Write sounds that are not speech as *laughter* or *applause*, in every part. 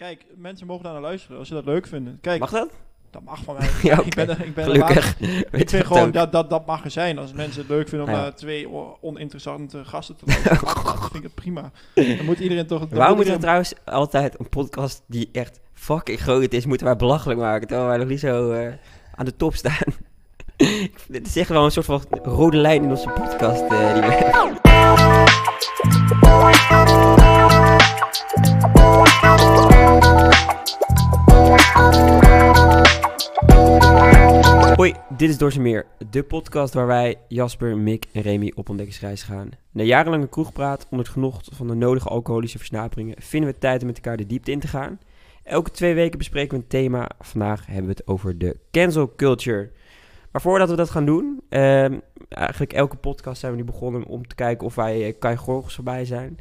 Kijk, mensen mogen daar naar luisteren als ze dat leuk vinden. Kijk, Mag dat? dat mag van mij. *laughs* Ja, Ik ben er, ik ben Gelukkig. *laughs* Ik vind gewoon ook? dat, dat dat mag er zijn. Als mensen het leuk vinden om Ja. naar twee oninteressante gasten te luisteren, *laughs* dat. vind ik het prima. Dan moet iedereen toch... Waarom moet moeten we trouwens altijd een podcast die echt fucking groot is, moeten wij belachelijk maken, terwijl wij nog niet zo eh, aan de top staan? Ik vind- Dit is echt wel een soort van rode lijn in onze podcast eh, die we Hoi, dit is Door Meer, de podcast waar wij, Jasper, Mick en Remy op ontdekkingsreis gaan. Na jarenlange kroegpraat onder het genot van de nodige alcoholische versnaperingen vinden we tijd om met elkaar de diepte in te gaan. Elke twee weken bespreken we een thema. Vandaag hebben we het over de cancel culture. Maar voordat we dat gaan doen, ehm, eigenlijk elke podcast zijn we nu begonnen om te kijken of wij uh, Kai Gorgels voorbij zijn.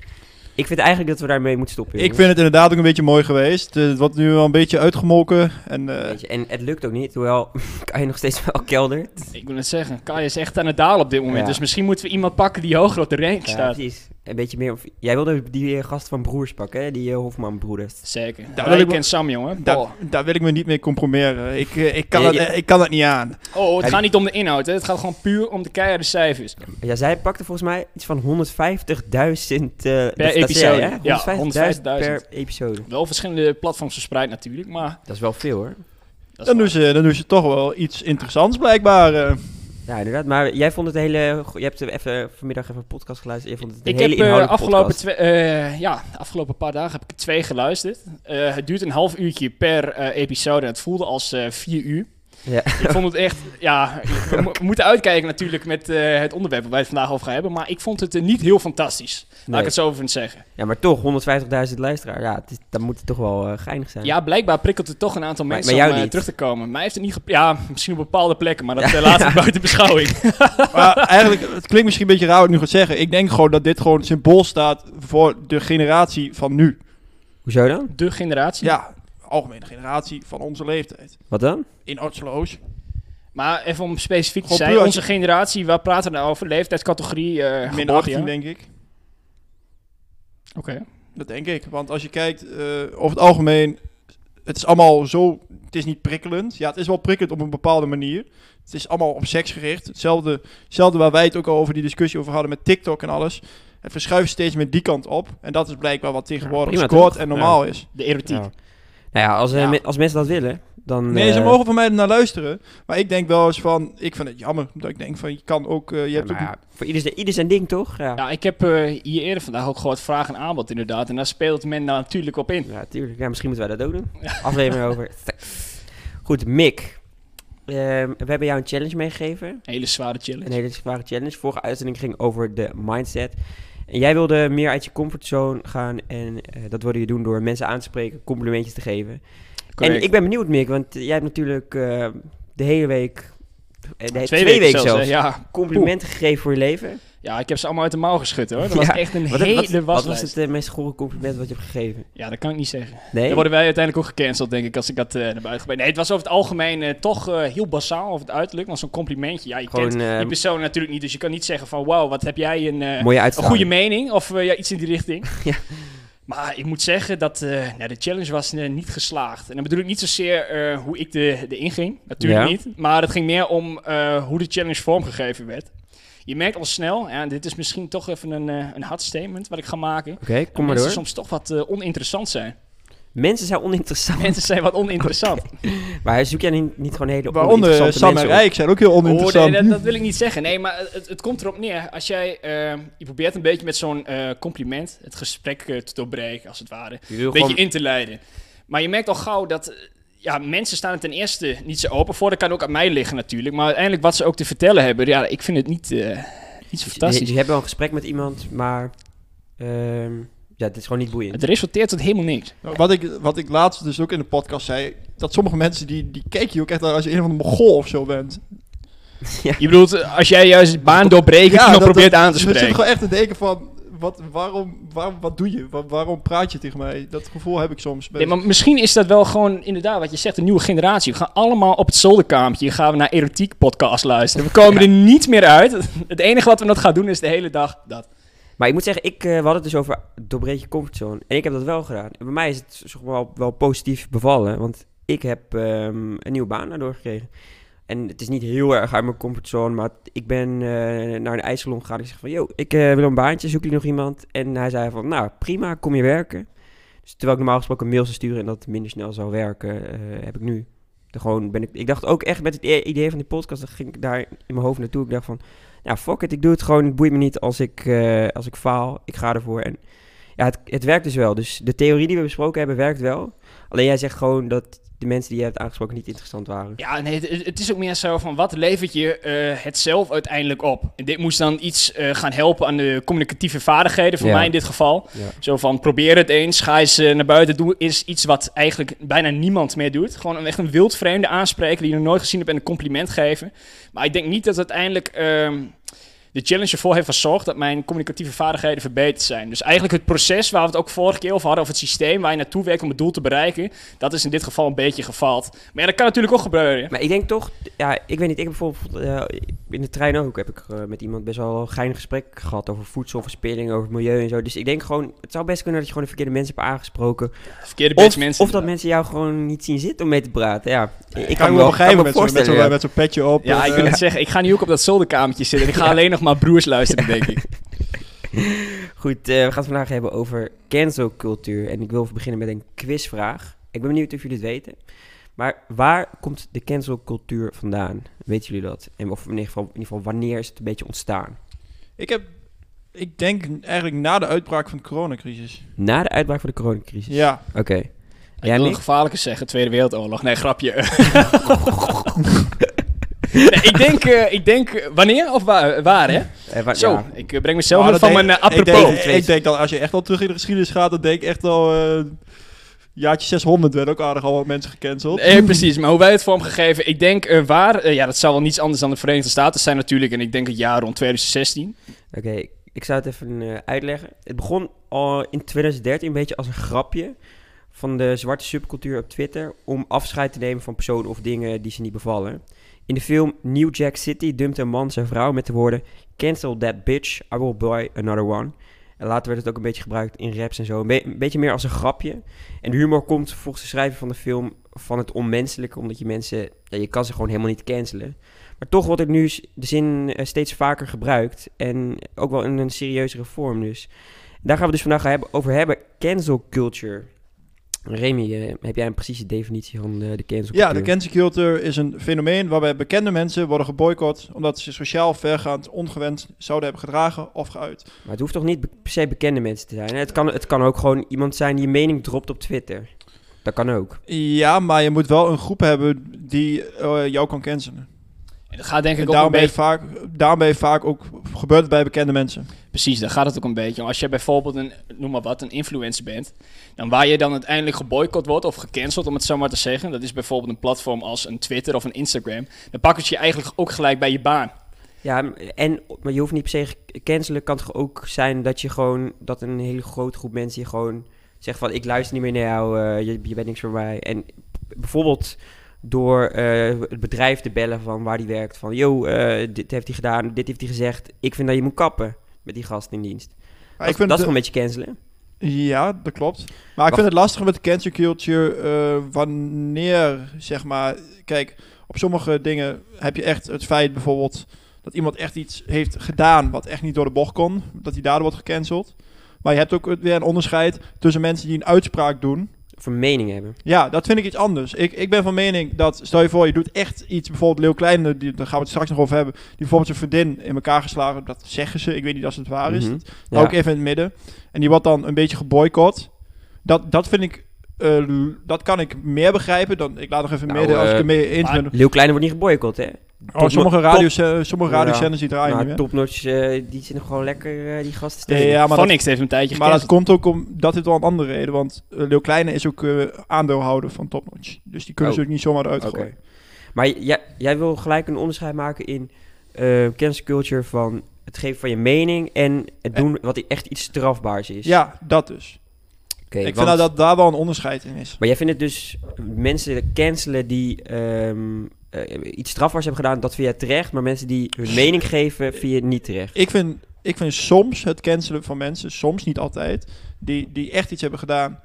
Ik vind eigenlijk dat we daarmee moeten stoppen. Ik vind het inderdaad ook een beetje mooi geweest. Eh, Het wordt nu wel een beetje uitgemolken. En, eh, je, En het lukt ook niet, hoewel *laughs* Kai nog steeds wel keldert. Ik wil het zeggen, Kai is echt aan het dalen op dit moment. Ja. Dus misschien moeten we iemand pakken die hoger op de rank Ja, staat. precies. Een beetje meer. of- Jij wilde die eh, gast van Broers pakken, hè? die eh, Hofman-broeders. Zeker. Daar wil ik Sam, jongen. daar, wil ik me niet mee compromitteren. Ik, eh, ik, kan, Ja, het, ik kan het niet aan. Oh, het Ja, gaat niet om de inhoud, hè. het gaat gewoon puur om de keiharde cijfers. Ja, zij pakte volgens mij iets van 150.000 eh per episode. hè? Ja, 150.000 per 150.000. episode. Wel verschillende platforms verspreid natuurlijk, maar... Dat is wel veel hoor. Dan doen, ze, dan doen ze toch wel iets interessants blijkbaar. eh. Ja, inderdaad. Maar jij vond het een hele. Je hebt even vanmiddag even een podcast geluisterd. Je vond het een Ik hele heb eh, inhoudelijke afgelopen, podcast. twee, eh, ja, de afgelopen paar dagen heb ik twee geluisterd. Eh, het duurt een half uurtje per episode het voelde als vier uur. Ja. Ik vond het echt, ja, we, mo- we moeten uitkijken natuurlijk met eh, het onderwerp waar wij het vandaag over gaan hebben. Maar ik vond het eh, niet heel fantastisch, laat Nee. ik het zo over zeggen. Ja, maar toch 150.000 luisteraars. Ja, het is, dan moet het toch wel eh, geinig zijn. Ja, blijkbaar prikkelt het toch een aantal Maar- mensen maar om niet. terug te komen. Mij heeft het niet Ja, misschien op bepaalde plekken, maar dat eh, laat ik *laughs* buiten beschouwing. *laughs* Maar eigenlijk, het klinkt misschien een beetje raar wat ik nu ga zeggen. Ik denk gewoon dat dit gewoon symbool staat voor de generatie van nu. Hoezo dan? De generatie. Ja, algemene generatie van onze leeftijd. Wat dan? In Otsloos. Maar even om specifiek te zijn, onze generatie, waar praten we nou over? Leeftijdscategorie, eh Min geboortejaar? 18 denk ik. Oké. Dat denk ik. Want als je kijkt, eh, over het algemeen, het is allemaal zo, het is niet prikkelend. Ja, het is wel prikkelend op een bepaalde manier. Het is allemaal op seks gericht. Hetzelfde, hetzelfde waar wij het ook al over die discussie over hadden met TikTok en alles. Het verschuift steeds meer die kant op. En dat is blijkbaar wat tegenwoordig prima scoort en normaal is. De erotiek. Ja. Nou ja, als, eh, Ja. me- als mensen dat willen, dan... Nee, ze eh, mogen van mij naar luisteren. Maar ik denk wel eens van, ik vind het jammer. Dat ik denk van, je kan ook, eh, je ja, hebt maar ook ja, voor ieder, zijn- ieder zijn ding, toch? Ja, Ja, ik heb eh, hier eerder vandaag ook gehoord vraag en aanbod inderdaad. En daar speelt men natuurlijk op in. Ja, tuurlijk. Ja, misschien moeten wij dat ook doen. *laughs* Aflevering over. Goed, Mick. Ehm, we hebben jou een challenge meegegeven. Hele zware challenge. Een hele zware challenge. Vorige uitzending ging over de mindset. En jij wilde meer uit je comfortzone gaan. En eh, dat wilde je doen door mensen aan te spreken, complimentjes te geven. Correct. En ik ben benieuwd, Mick, want jij hebt natuurlijk eh, de hele week... eh, Twee, weken, zelfs. Ja. Complimenten gegeven voor je leven. Ja, ik heb ze allemaal uit de mouw geschud hoor. Dat was Ja. echt een Wat, hele wat, wat was het eh, meest gore compliment wat je hebt gegeven? Ja, dat kan ik niet zeggen. Nee? Dan worden wij uiteindelijk ook gecanceld, denk ik, als ik dat eh naar buiten ga. Nee, het was over het algemeen eh, toch heel basaal over het uiterlijk. Maar zo'n complimentje. Ja, je Gewoon, kent die persoon natuurlijk niet. Dus je kan niet zeggen van, wauw, wat heb jij een, Mooie een goede mening. Of ja, iets in die richting. *laughs* Ja. Maar ik moet zeggen dat eh, nou, de challenge was eh, niet geslaagd. En dan bedoel ik niet zozeer eh, hoe ik de, de inging. Natuurlijk Ja. niet. Maar het ging meer om hoe de challenge vormgegeven werd. Je merkt al snel, en dit is misschien toch even een, een hard statement wat ik ga maken. Oké, kom maar door. soms toch wat oninteressant zijn. Mensen zijn oninteressant. Mensen zijn wat oninteressant. *laughs* Maar zoek jij niet, niet gewoon hele Waaronder eh, oninteressante Sam en mensen op? Rijk zijn ook heel Oh, oninteressant. nee, dat, dat wil ik niet zeggen. Nee, maar het, het komt erop neer. Als jij, eh, je probeert een beetje met zo'n eh, compliment het gesprek te doorbreken, als het ware. Een beetje gewoon... in te leiden. Maar je merkt al gauw dat... Ja, mensen staan er ten eerste niet zo open voor. Dat kan ook aan mij liggen natuurlijk. Maar uiteindelijk wat ze ook te vertellen hebben... Ja, ik vind het niet, eh, niet zo Je, fantastisch. je hebt wel een gesprek met iemand, maar... ehm, ja, het is gewoon niet boeiend. Het resulteert tot helemaal niks. Wat ik, wat ik laatst dus ook in de podcast zei, dat sommige mensen die, die kijken je ook echt als je een van de mogol of zo bent. *laughs* Je bedoelt, als jij juist baan doorbreekt... Ja, iemand dat- probeert dat- aan te dus ik zit spreken. gewoon echt te denken van, wat, waarom, waarom, wat doe je? Wa- waarom praat je tegen mij? Dat gevoel heb ik soms. Nee, maar misschien is dat wel gewoon inderdaad wat je zegt, een nieuwe generatie. We gaan allemaal op het zolderkamertje, gaan we naar erotiek podcast luisteren. We komen er niet meer uit. *laughs* Het enige wat we nog gaan doen is de hele dag dat. Maar ik moet zeggen, ik, eh, we hadden het dus over doorbreek je comfortzone. En ik heb dat wel gedaan. En bij mij is het zeg maar, wel, positief bevallen. Want ik heb ehm, een nieuwe baan daardoor gekregen. En het is niet heel erg uit mijn comfortzone. Maar ik ben eh, naar een ijssalon gegaan. Ik zeg van, yo, ik eh, wil een baantje. Zoek je nog iemand? En hij zei van, nou, prima, kom je werken. Dus terwijl ik normaal gesproken mails zou sturen en dat minder snel zou werken, heb ik nu. Gewoon ben ik, ik dacht ook echt met het idee van die podcast, dan ging ik daar in mijn hoofd naartoe. Ik dacht van, ja, fuck it, ik doe het gewoon. Het boeit me niet als ik, eh, als ik faal. Ik ga ervoor. En ja, het, het werkt dus wel. Dus de theorie die we besproken hebben, werkt wel. Alleen jij zegt gewoon dat de mensen die je hebt aangesproken niet interessant waren. Ja, nee, het, het is ook meer zo van wat levert je eh, het zelf uiteindelijk op? En dit moest dan iets eh, gaan helpen aan de communicatieve vaardigheden, voor Ja. mij in dit geval. Ja. Zo van probeer het eens, ga eens eh, naar buiten, doe is iets wat eigenlijk bijna niemand meer doet. Gewoon een, echt een wildvreemde aanspreken die je nog nooit gezien hebt en een compliment geven. Maar ik denk niet dat uiteindelijk ehm, de challenge ervoor heeft gezorgd dat mijn communicatieve vaardigheden verbeterd zijn. Dus eigenlijk het proces waar we het ook vorige keer over hadden, of het systeem waar je naartoe werkt om het doel te bereiken, dat is in dit geval een beetje gefaald. Maar ja, dat kan natuurlijk ook gebeuren. Maar ik denk toch, ja, ik weet niet, ik heb bijvoorbeeld eh, in de trein ook, heb ik eh, met iemand best wel een geinig gesprek gehad over voedselverspilling, over milieu en zo. Dus ik denk gewoon, het zou best kunnen dat je gewoon de verkeerde mensen hebt aangesproken. Verkeerde Of, mensen. of dat mensen jou gewoon niet zien zitten om mee te praten. Ja, ik Ik kan kan me me wel, kan me met zo'n petje op. Ja, en, ik wil eh, het zeggen. Ik ga nu ook op dat zolderkamertje zitten. En ik ga alleen nog maar broers luisteren, denk ik. *laughs* Goed, eh, we gaan het vandaag hebben over cancelcultuur. En ik wil even beginnen met een quizvraag. Ik ben benieuwd of jullie het weten. Maar waar komt de cancelcultuur vandaan? Weten jullie dat? En of in ieder, geval, in ieder geval wanneer is het een beetje ontstaan? Ik heb, ik denk eigenlijk na de uitbraak van de coronacrisis. Na de uitbraak van de coronacrisis? Ja, Oké. Ik Jij, wil een Mick? gevaarlijke zeggen, Tweede Wereldoorlog. Nee, grapje. *laughs* *laughs* nee, ik denk, eh, ik denk eh, wanneer of waar, waar hè? Eh, Zo, ja. ik eh, breng mezelf dat van denk- mijn ik apropos. denk, ik denk dat als je echt al terug in de geschiedenis gaat, dan denk ik echt al... eh jaartje 600 werden ook aardig al wat mensen gecanceld. Nee, precies. Maar hoe wij het vormgegeven, ik denk eh, waar, ja, dat zou wel niets anders dan de Verenigde Staten zijn natuurlijk. En ik denk het jaar rond 2016. Oké, ik zou het even eh, uitleggen. Het begon al in 2013 een beetje als een grapje van de zwarte subcultuur op Twitter om afscheid te nemen van personen of dingen die ze niet bevallen. In de film New Jack City dumpt een man zijn vrouw met de woorden Cancel that bitch, I will buy another one. En later werd het ook een beetje gebruikt in raps en zo. Een, be- een beetje meer als een grapje. En de humor komt volgens de schrijver van de film van het onmenselijke, omdat je mensen, ja, je kan ze gewoon helemaal niet cancelen. Maar toch wordt het nu de zin eh, steeds vaker gebruikt. En ook wel in een serieuzere vorm dus. Daar gaan we dus vandaag over hebben. Cancel culture. Remy, eh, heb jij een precieze definitie van de, de cancel culture? Ja, de cancel culture is een fenomeen waarbij bekende mensen worden geboycott omdat ze sociaal vergaand ongewenst zouden hebben gedragen of geuit. Maar het hoeft toch niet per se bekende mensen te zijn? hè? Het kan, het kan ook gewoon iemand zijn die een mening dropt op Twitter. Dat kan ook. Ja, maar je moet wel een groep hebben die eh, jou kan cancelen. En dat gaat denk ik En ook daarom een beetje... vaak, daarom ben je vaak ook gebeurt het bij bekende mensen. Precies, daar gaat het ook een beetje om. Als je bijvoorbeeld een, noem maar wat, een influencer bent, dan waar je dan uiteindelijk geboycott wordt of gecanceld, om het zo maar te zeggen, dat is bijvoorbeeld een platform als een Twitter of een Instagram, dan pakken ze je eigenlijk ook gelijk bij je baan. Ja, en maar je hoeft niet per se cancelen. Kan toch ook zijn dat je gewoon dat een hele grote groep mensen je gewoon zegt van ik luister niet meer naar jou, eh, je, je bent niks voor mij. En bijvoorbeeld door eh, het bedrijf te bellen van waar die werkt van yo, eh, dit heeft hij gedaan, dit heeft hij gezegd. Ik vind dat je moet kappen met die gast in dienst. Maar dat ik vind dat is gewoon een beetje cancelen. Ja, dat klopt. Maar ik vind het lastig met de cancel culture eh, wanneer, zeg maar... Kijk, op sommige dingen heb je echt het feit bijvoorbeeld... dat iemand echt iets heeft gedaan wat echt niet door de bocht kon. Dat hij daardoor wordt gecanceld. Maar je hebt ook weer een onderscheid tussen mensen die een uitspraak doen... Een mening hebben. Ja, dat vind ik iets anders. Ik, ik ben van mening dat, stel je voor, je doet echt iets, bijvoorbeeld Leeuw Kleine, die, daar gaan we het straks nog over hebben, die bijvoorbeeld zijn vriendin in elkaar geslagen, dat zeggen ze, ik weet niet of het waar is, hou ik even in het midden. En die wordt dan een beetje geboycott. Dat, dat vind ik, eh, dat kan ik meer begrijpen dan, ik laat nog even Nou, midden als ik eh, het mee eens ben. Leeuw Kleine wordt niet geboycott, hè? Oh, sommige, top- radios, eh, sommige Ja. radiozenders die draaien Nou, niet meer. topnotch, eh, die zitten gewoon lekker eh, die gasten te Ja, ja, maar Van dat, niks heeft een tijdje maar dat komt ook om, dat heeft wel een andere reden, want uh, Leeuw Kleine is ook aandeelhouder van Topnotch. Dus die kunnen Oh. ze ook niet zomaar eruit Oké. gooien. Maar jij, jij wil gelijk een onderscheid maken in eh cancel culture van het geven van je mening en het doen wat echt iets strafbaars is. Ja, dat dus. Oké, ik want- vind nou dat daar wel een onderscheid in is. Maar jij vindt het dus mensen cancelen die ehm, eh, iets strafbaars hebben gedaan, dat vind terecht. Maar mensen die hun mening geven, vind je niet terecht. Ik vind ik vind soms het cancelen van mensen, soms niet altijd, die, die echt iets hebben gedaan.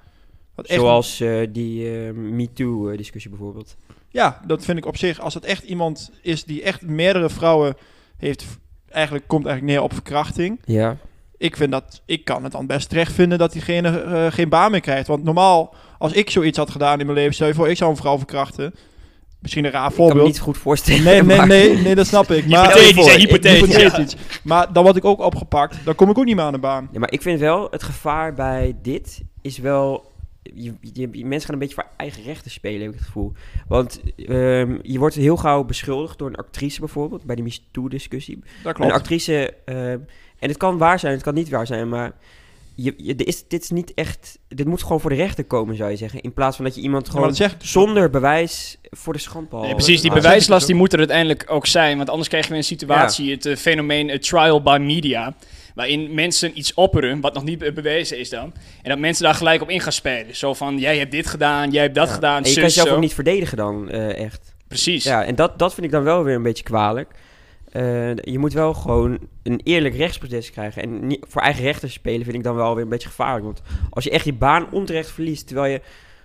Wat echt, Zoals eh, die eh, MeToo-discussie bijvoorbeeld. Ja, dat vind ik op zich. Als het echt iemand is die echt meerdere vrouwen heeft, eigenlijk komt eigenlijk neer op verkrachting. Ja. Ik vind dat, ik kan het dan best terecht vinden dat diegene geen baan meer krijgt. Want normaal, als ik zoiets had gedaan in mijn leven, stel je voor, ik zou een vrouw verkrachten. Misschien een raar Ik kan me voorbeeld. niet goed voorstellen. Nee, nee, maar- nee, nee, dat snap ik. *laughs* Maar Hypothetisch, Ik- hypothetisch. hypothetisch. Maar dan word ik ook opgepakt. Dan kom ik ook niet meer aan de baan. Ja, maar ik vind wel, het gevaar bij dit is wel... Je, je, je- mensen gaan een beetje voor eigen rechten spelen, heb ik het gevoel. Want ehm, je wordt heel gauw beschuldigd door een actrice bijvoorbeeld, bij de MeToo-discussie. Dat Een klopt. actrice, ehm, en het kan waar zijn, het kan niet waar zijn, maar je, je, dit, is, dit is niet echt... Dit moet gewoon voor de rechter komen, zou je zeggen. In plaats van dat je iemand gewoon dus zonder bewijs voor de schandpaal... Nee, precies, die Ah, bewijslast zeg die moet er uiteindelijk ook zijn. Want anders krijgen we een situatie, het eh, fenomeen eh, trial by media. Waarin mensen iets opperen, wat nog niet be- bewezen is dan. En dat mensen daar gelijk op in gaan spelen. Zo van, jij hebt dit gedaan, jij hebt dat Ja. gedaan, En je zus, kan jezelf zo. ook niet verdedigen dan, eh, echt. Precies. Ja, en dat, dat vind ik dan wel weer een beetje kwalijk. Eh, je moet wel gewoon een eerlijk rechtsproces krijgen. En niet, voor eigen rechten spelen vind ik dan wel weer een beetje gevaarlijk. Want als je echt je baan onterecht verliest, terwijl je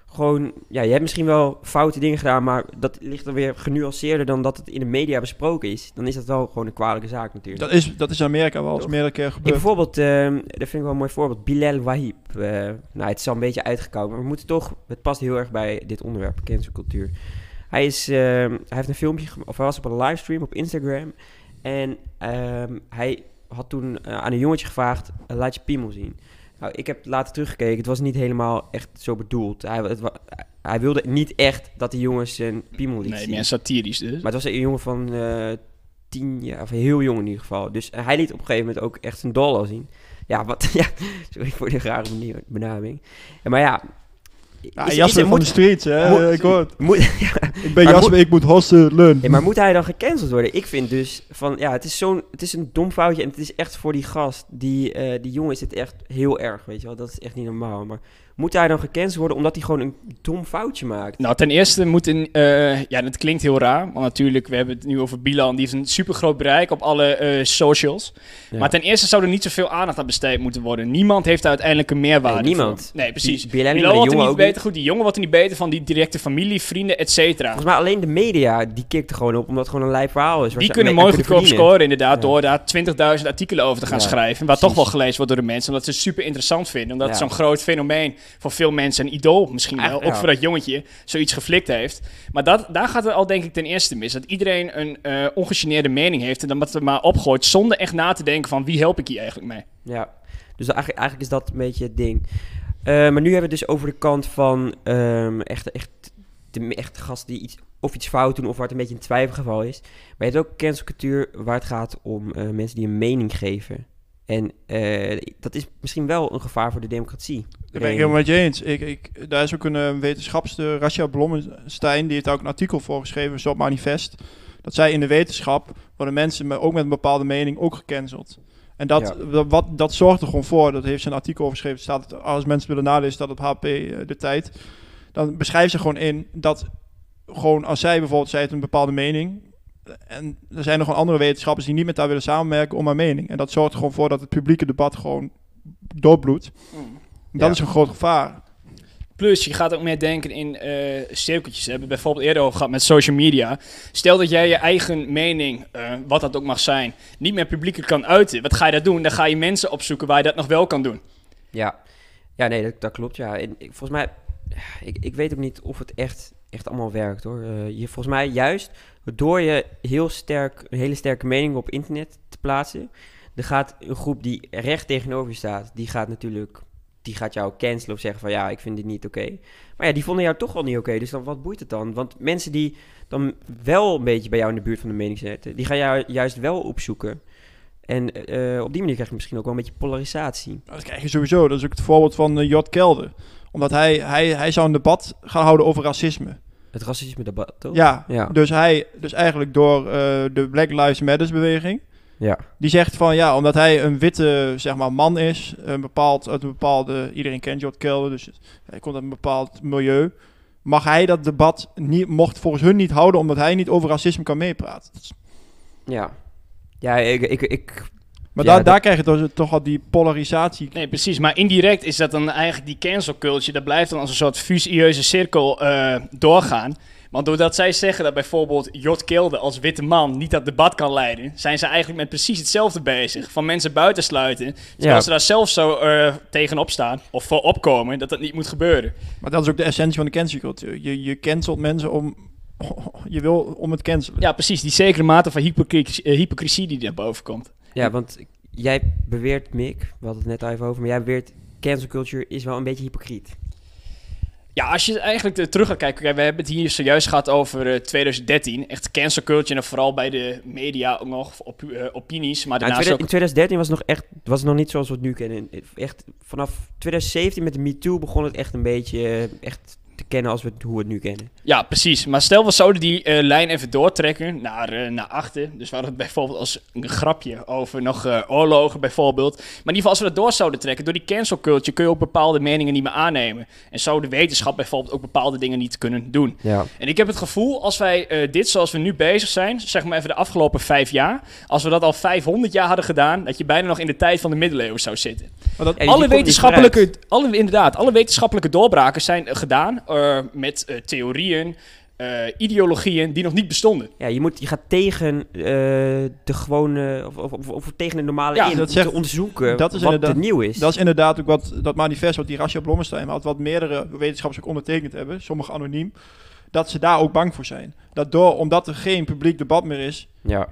gewoon... Ja, je hebt misschien wel foute dingen gedaan, maar dat ligt dan weer genuanceerder dan dat het in de media besproken is. Dan is dat wel gewoon een kwalijke zaak natuurlijk. Dat is, dat is in Amerika wel eens meerdere keer Ik gebeurd. bijvoorbeeld, ehm dat vind ik wel een mooi voorbeeld, Bilal Wahib. Eh, nou, het is al een beetje uitgekomen, maar we moeten toch, het past heel erg bij dit onderwerp, cancelcultuur. Hij, is, hij heeft een filmpje, of hij was op een livestream op Instagram. En ehm, hij had toen eh, aan een jongetje gevraagd, eh, laat je piemel zien. Nou, ik heb later teruggekeken, het was niet helemaal echt zo bedoeld. Hij, het hij wilde niet echt dat de jongens zijn piemel liet Nee, zien. meer satirisch dus. Maar het was een jongen van eh tien jaar, of heel jong in ieder geval. Dus hij liet op een gegeven moment ook echt zijn dollar zien. Ja, wat, *laughs* ja, sorry voor de rare manier- benaming. Ja, maar ja... Ja, is- is Jasper er- van moet- de streets, hè? moet- ik hoor het. moet, *laughs* Ik ben Maar Jasper, ik moet hostelen. ja, maar moet hij dan gecanceld worden? Ik vind dus van, ja, het is zo'n, het is een dom foutje en het is echt voor die gast, die, eh, die jongen is het echt heel erg, weet je wel. Dat is echt niet normaal. Maar moet hij dan gecanceld worden omdat hij gewoon een dom foutje maakt? Nou, ten eerste moet een... eh, ja, dat klinkt heel raar. Want natuurlijk, we hebben het nu over Bilan. Die heeft een supergroot bereik op alle eh, socials. Ja. Maar ten eerste zou er niet zoveel aandacht aan besteed moeten worden. Niemand heeft daar uiteindelijk een meerwaarde Nee, niemand. voor. Nee, precies. Die- de wordt er niet beter. niet. Goed, die jongen wordt er niet beter van. Die directe familie, vrienden, et cetera. Volgens mij alleen de media, die kikt er gewoon op, omdat het gewoon een lijp verhaal is. waar Die kunnen mooi goedkoop scoren inderdaad Ja. door daar 20.000 artikelen over te gaan Ja, schrijven. Wat toch wel gelezen wordt door de mensen. Omdat ze het super interessant vinden. Omdat het zo'n groot fenomeen voor veel mensen een idool misschien wel. Ook voor dat jongetje zoiets geflikt heeft. Maar dat, daar gaat het al denk ik ten eerste mis. Dat iedereen een eh ongegeneerde mening heeft. En dan wat er maar opgooit zonder echt na te denken van wie help ik hier eigenlijk mee. Ja, dus eigenlijk, eigenlijk is dat een beetje het ding. Eh, maar nu hebben we het dus over de kant van ehm, echt, echt, de echte gasten die iets, of iets fout doen of waar het een beetje een twijfelgeval is. Maar je hebt ook cancelcultuur waar het gaat om eh, mensen die een mening geven. En eh, dat is misschien wel een gevaar voor de democratie. Dat ben ik helemaal met je eens. Ik, ik, daar is ook een uh, wetenschapster, Rasha Blommenstein, die heeft daar ook een artikel voor geschreven, zo op Manifest. Dat zij in de wetenschap worden mensen met, ook met een bepaalde mening ook gecanceld. En dat, dat, wat, dat zorgt er gewoon voor, dat heeft ze een artikel over geschreven, staat, als mensen willen nalezen, staat op HP uh, de tijd. Dan beschrijft ze gewoon in dat gewoon als zij bijvoorbeeld, zij heeft een bepaalde mening, en er zijn nog gewoon andere wetenschappers die niet met haar willen samenwerken om haar mening. En dat zorgt er gewoon voor dat het publieke debat gewoon doorbloedt. Mm. Dat Ja. is een groot gevaar. Plus, je gaat ook meer denken in uh, cirkeltjes. We hebben bijvoorbeeld eerder over gehad met social media. Stel dat jij je eigen mening, uh, wat dat ook mag zijn, niet meer publiekelijk kan uiten. Wat ga je dat doen? Dan ga je mensen opzoeken waar je dat nog wel kan doen. Ja, ja nee, dat, dat klopt. Ja. En, ik, volgens mij, ik, ik weet ook niet of het echt, echt allemaal werkt hoor. Uh, je, volgens mij juist door je heel sterk, een hele sterke mening op internet te plaatsen, er gaat een groep die recht tegenover je staat, die gaat natuurlijk die gaat jou cancelen of zeggen van ja, ik vind dit niet oké. Maar ja, die vonden jou toch al niet oké, dus dan wat boeit het dan? Want mensen die dan wel een beetje bij jou in de buurt van de mening zitten, die gaan jou juist wel opzoeken. En uh, op die manier krijg je misschien ook wel een beetje polarisatie. Dat krijg je sowieso. Dat is ook het voorbeeld van uh, Jot Kelder. Omdat hij, hij, hij zou een debat gaan houden over racisme. Het racisme debat, toch? Ja, ja. Dus, hij, dus eigenlijk door uh, de Black Lives Matter beweging. Ja. Die zegt van ja, omdat hij een witte zeg maar, man is, een bepaald, uit een bepaalde, iedereen kent Jot Kelder, dus hij komt uit een bepaald milieu. Mag hij dat debat niet, mocht volgens hun niet houden, omdat hij niet over racisme kan meepraten. Ja. Ja, ik, ik, ik, Maar Ja, daar, daar krijg je toch, toch al die polarisatie. Nee, precies. Maar indirect is dat dan eigenlijk die cancel culture. Dat blijft dan als een soort fusieuze cirkel eh, doorgaan. Want doordat zij zeggen dat bijvoorbeeld Jot Kilde als witte man niet dat debat kan leiden, zijn ze eigenlijk met precies hetzelfde bezig. Van mensen buitensluiten. Terwijl Ja. ze daar zelf zo eh, tegenop staan of voor opkomen dat dat niet moet gebeuren. Maar dat is ook de essentie van de cancelcultuur. Je, je cancelt mensen om... *laughs* Je wil om het cancelen. Ja, precies. Die zekere mate van hypocrisie, eh, hypocrisie die naar boven komt. Ja, want jij beweert, Mick, we hadden het net al even over, maar jij beweert cancel culture is wel een beetje hypocriet. Ja, als je eigenlijk eh, terug gaat kijken, kijk, we hebben het hier zojuist gehad over eh, 2013. Echt cancel culture en vooral bij de media ook nog op, eh, opinies. Maar in, daarnaast ook in 2013 was het nog echt, was het nog niet zoals we het nu kennen. Echt vanaf 2017 met de MeToo begon het echt een beetje eh, echt kennen als we het, hoe we het nu kennen. Ja, precies. Maar stel we zouden die eh, lijn even doortrekken naar, eh, naar achter. Dus we hadden het bijvoorbeeld als een grapje over nog eh, oorlogen bijvoorbeeld. Maar in ieder geval als we dat door zouden trekken, door die cancel culture kun je ook bepaalde meningen niet meer aannemen. En zou de wetenschap bijvoorbeeld ook bepaalde dingen niet kunnen doen. Ja. En ik heb het gevoel, als wij eh, dit zoals we nu bezig zijn, zeg maar even de afgelopen vijf jaar, als we dat al 500 jaar hadden gedaan, dat je bijna nog in de tijd van de middeleeuwen zou zitten. Maar dat, alle wetenschappelijke, alle, inderdaad, alle wetenschappelijke doorbraken zijn gedaan met eh, theorieën, eh, ideologieën die nog niet bestonden. Ja, je, moet, je gaat tegen eh, de gewone, of, of, of, of tegen de normale Ja, in, dat zegt- te onderzoeken dat is wat nieuw is. dat is inderdaad ook wat dat manifest wat die Rasja Blommestein had, wat meerdere wetenschappers ook ondertekend hebben, sommige anoniem, dat ze daar ook bang voor zijn. Dat door, omdat er geen publiek debat meer is ja.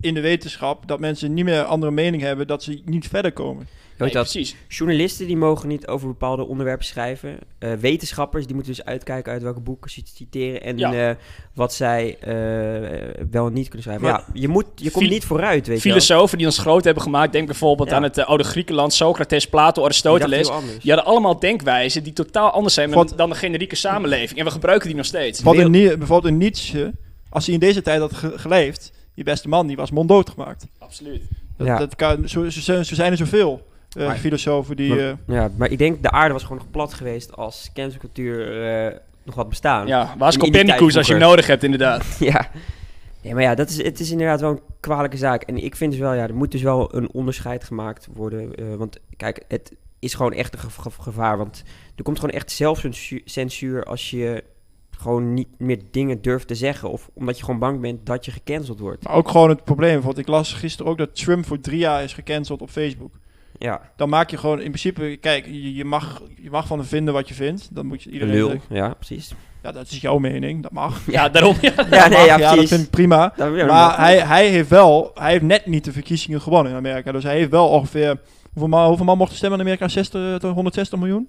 in de wetenschap, dat mensen niet meer andere mening hebben, dat ze niet verder komen. Je weet Nee, dat, precies. journalisten die mogen niet over bepaalde onderwerpen schrijven. Eh, wetenschappers die moeten dus uitkijken uit welke boeken ze citeren en Ja. eh, wat zij eh, wel en niet kunnen schrijven. Maar- ja, je, moet, je komt niet vooruit, weet je. Filosofen die ons groot hebben gemaakt, denk bijvoorbeeld Ja. aan het oude Griekenland, Socrates, Plato, Die Aristoteles. anders. Die hadden allemaal denkwijzen die totaal anders zijn Wat- dan, de generieke samenleving. En we gebruiken die nog steeds. Bijvoorbeeld een, bijvoorbeeld een Nietzsche, als hij in deze tijd had ge- geleefd, die beste man, die was monddood gemaakt. Absoluut. Dat, Ja. dat kan, zo, zo, zijn- zo zijn er zoveel eh, Maar- filosofen die... Maar- eh, Ja, maar ik denk de aarde was gewoon nog plat geweest als cancelcultuur eh nog had bestaan. Ja, tijd Copernicus als je hem nodig hebt, inderdaad. *laughs* ja. Nee, maar ja, dat is, het is inderdaad wel een kwalijke zaak. En ik vind dus wel, ja, er moet dus wel een onderscheid gemaakt worden. want kijk, het is gewoon echt een ge- ge- gevaar. Want er komt gewoon echt zelfcensuur censuur als je gewoon niet meer dingen durft te zeggen. Of omdat je gewoon bang bent dat je gecanceld wordt. maar ook gewoon het probleem, bijvoorbeeld ik las gisteren ook dat Trump voor drie jaar is gecanceld op Facebook. Ja, Dan maak je gewoon in principe, kijk, je, je, mag, je mag van hem vinden wat je vindt. Dan moet je een iedereen lul. zeggen, Ja, precies. ja, dat is jouw mening, dat mag. *laughs* Ja, daarom. Ja. Ja, *laughs* Dat nee, mag, ja, dat precies. vind ik prima. Ja, Maar hij, hij heeft wel, hij heeft net niet de verkiezingen gewonnen in Amerika. Dus hij heeft wel ongeveer, hoeveel man, hoeveel man mochten stemmen in Amerika? 60 tot 160 miljoen?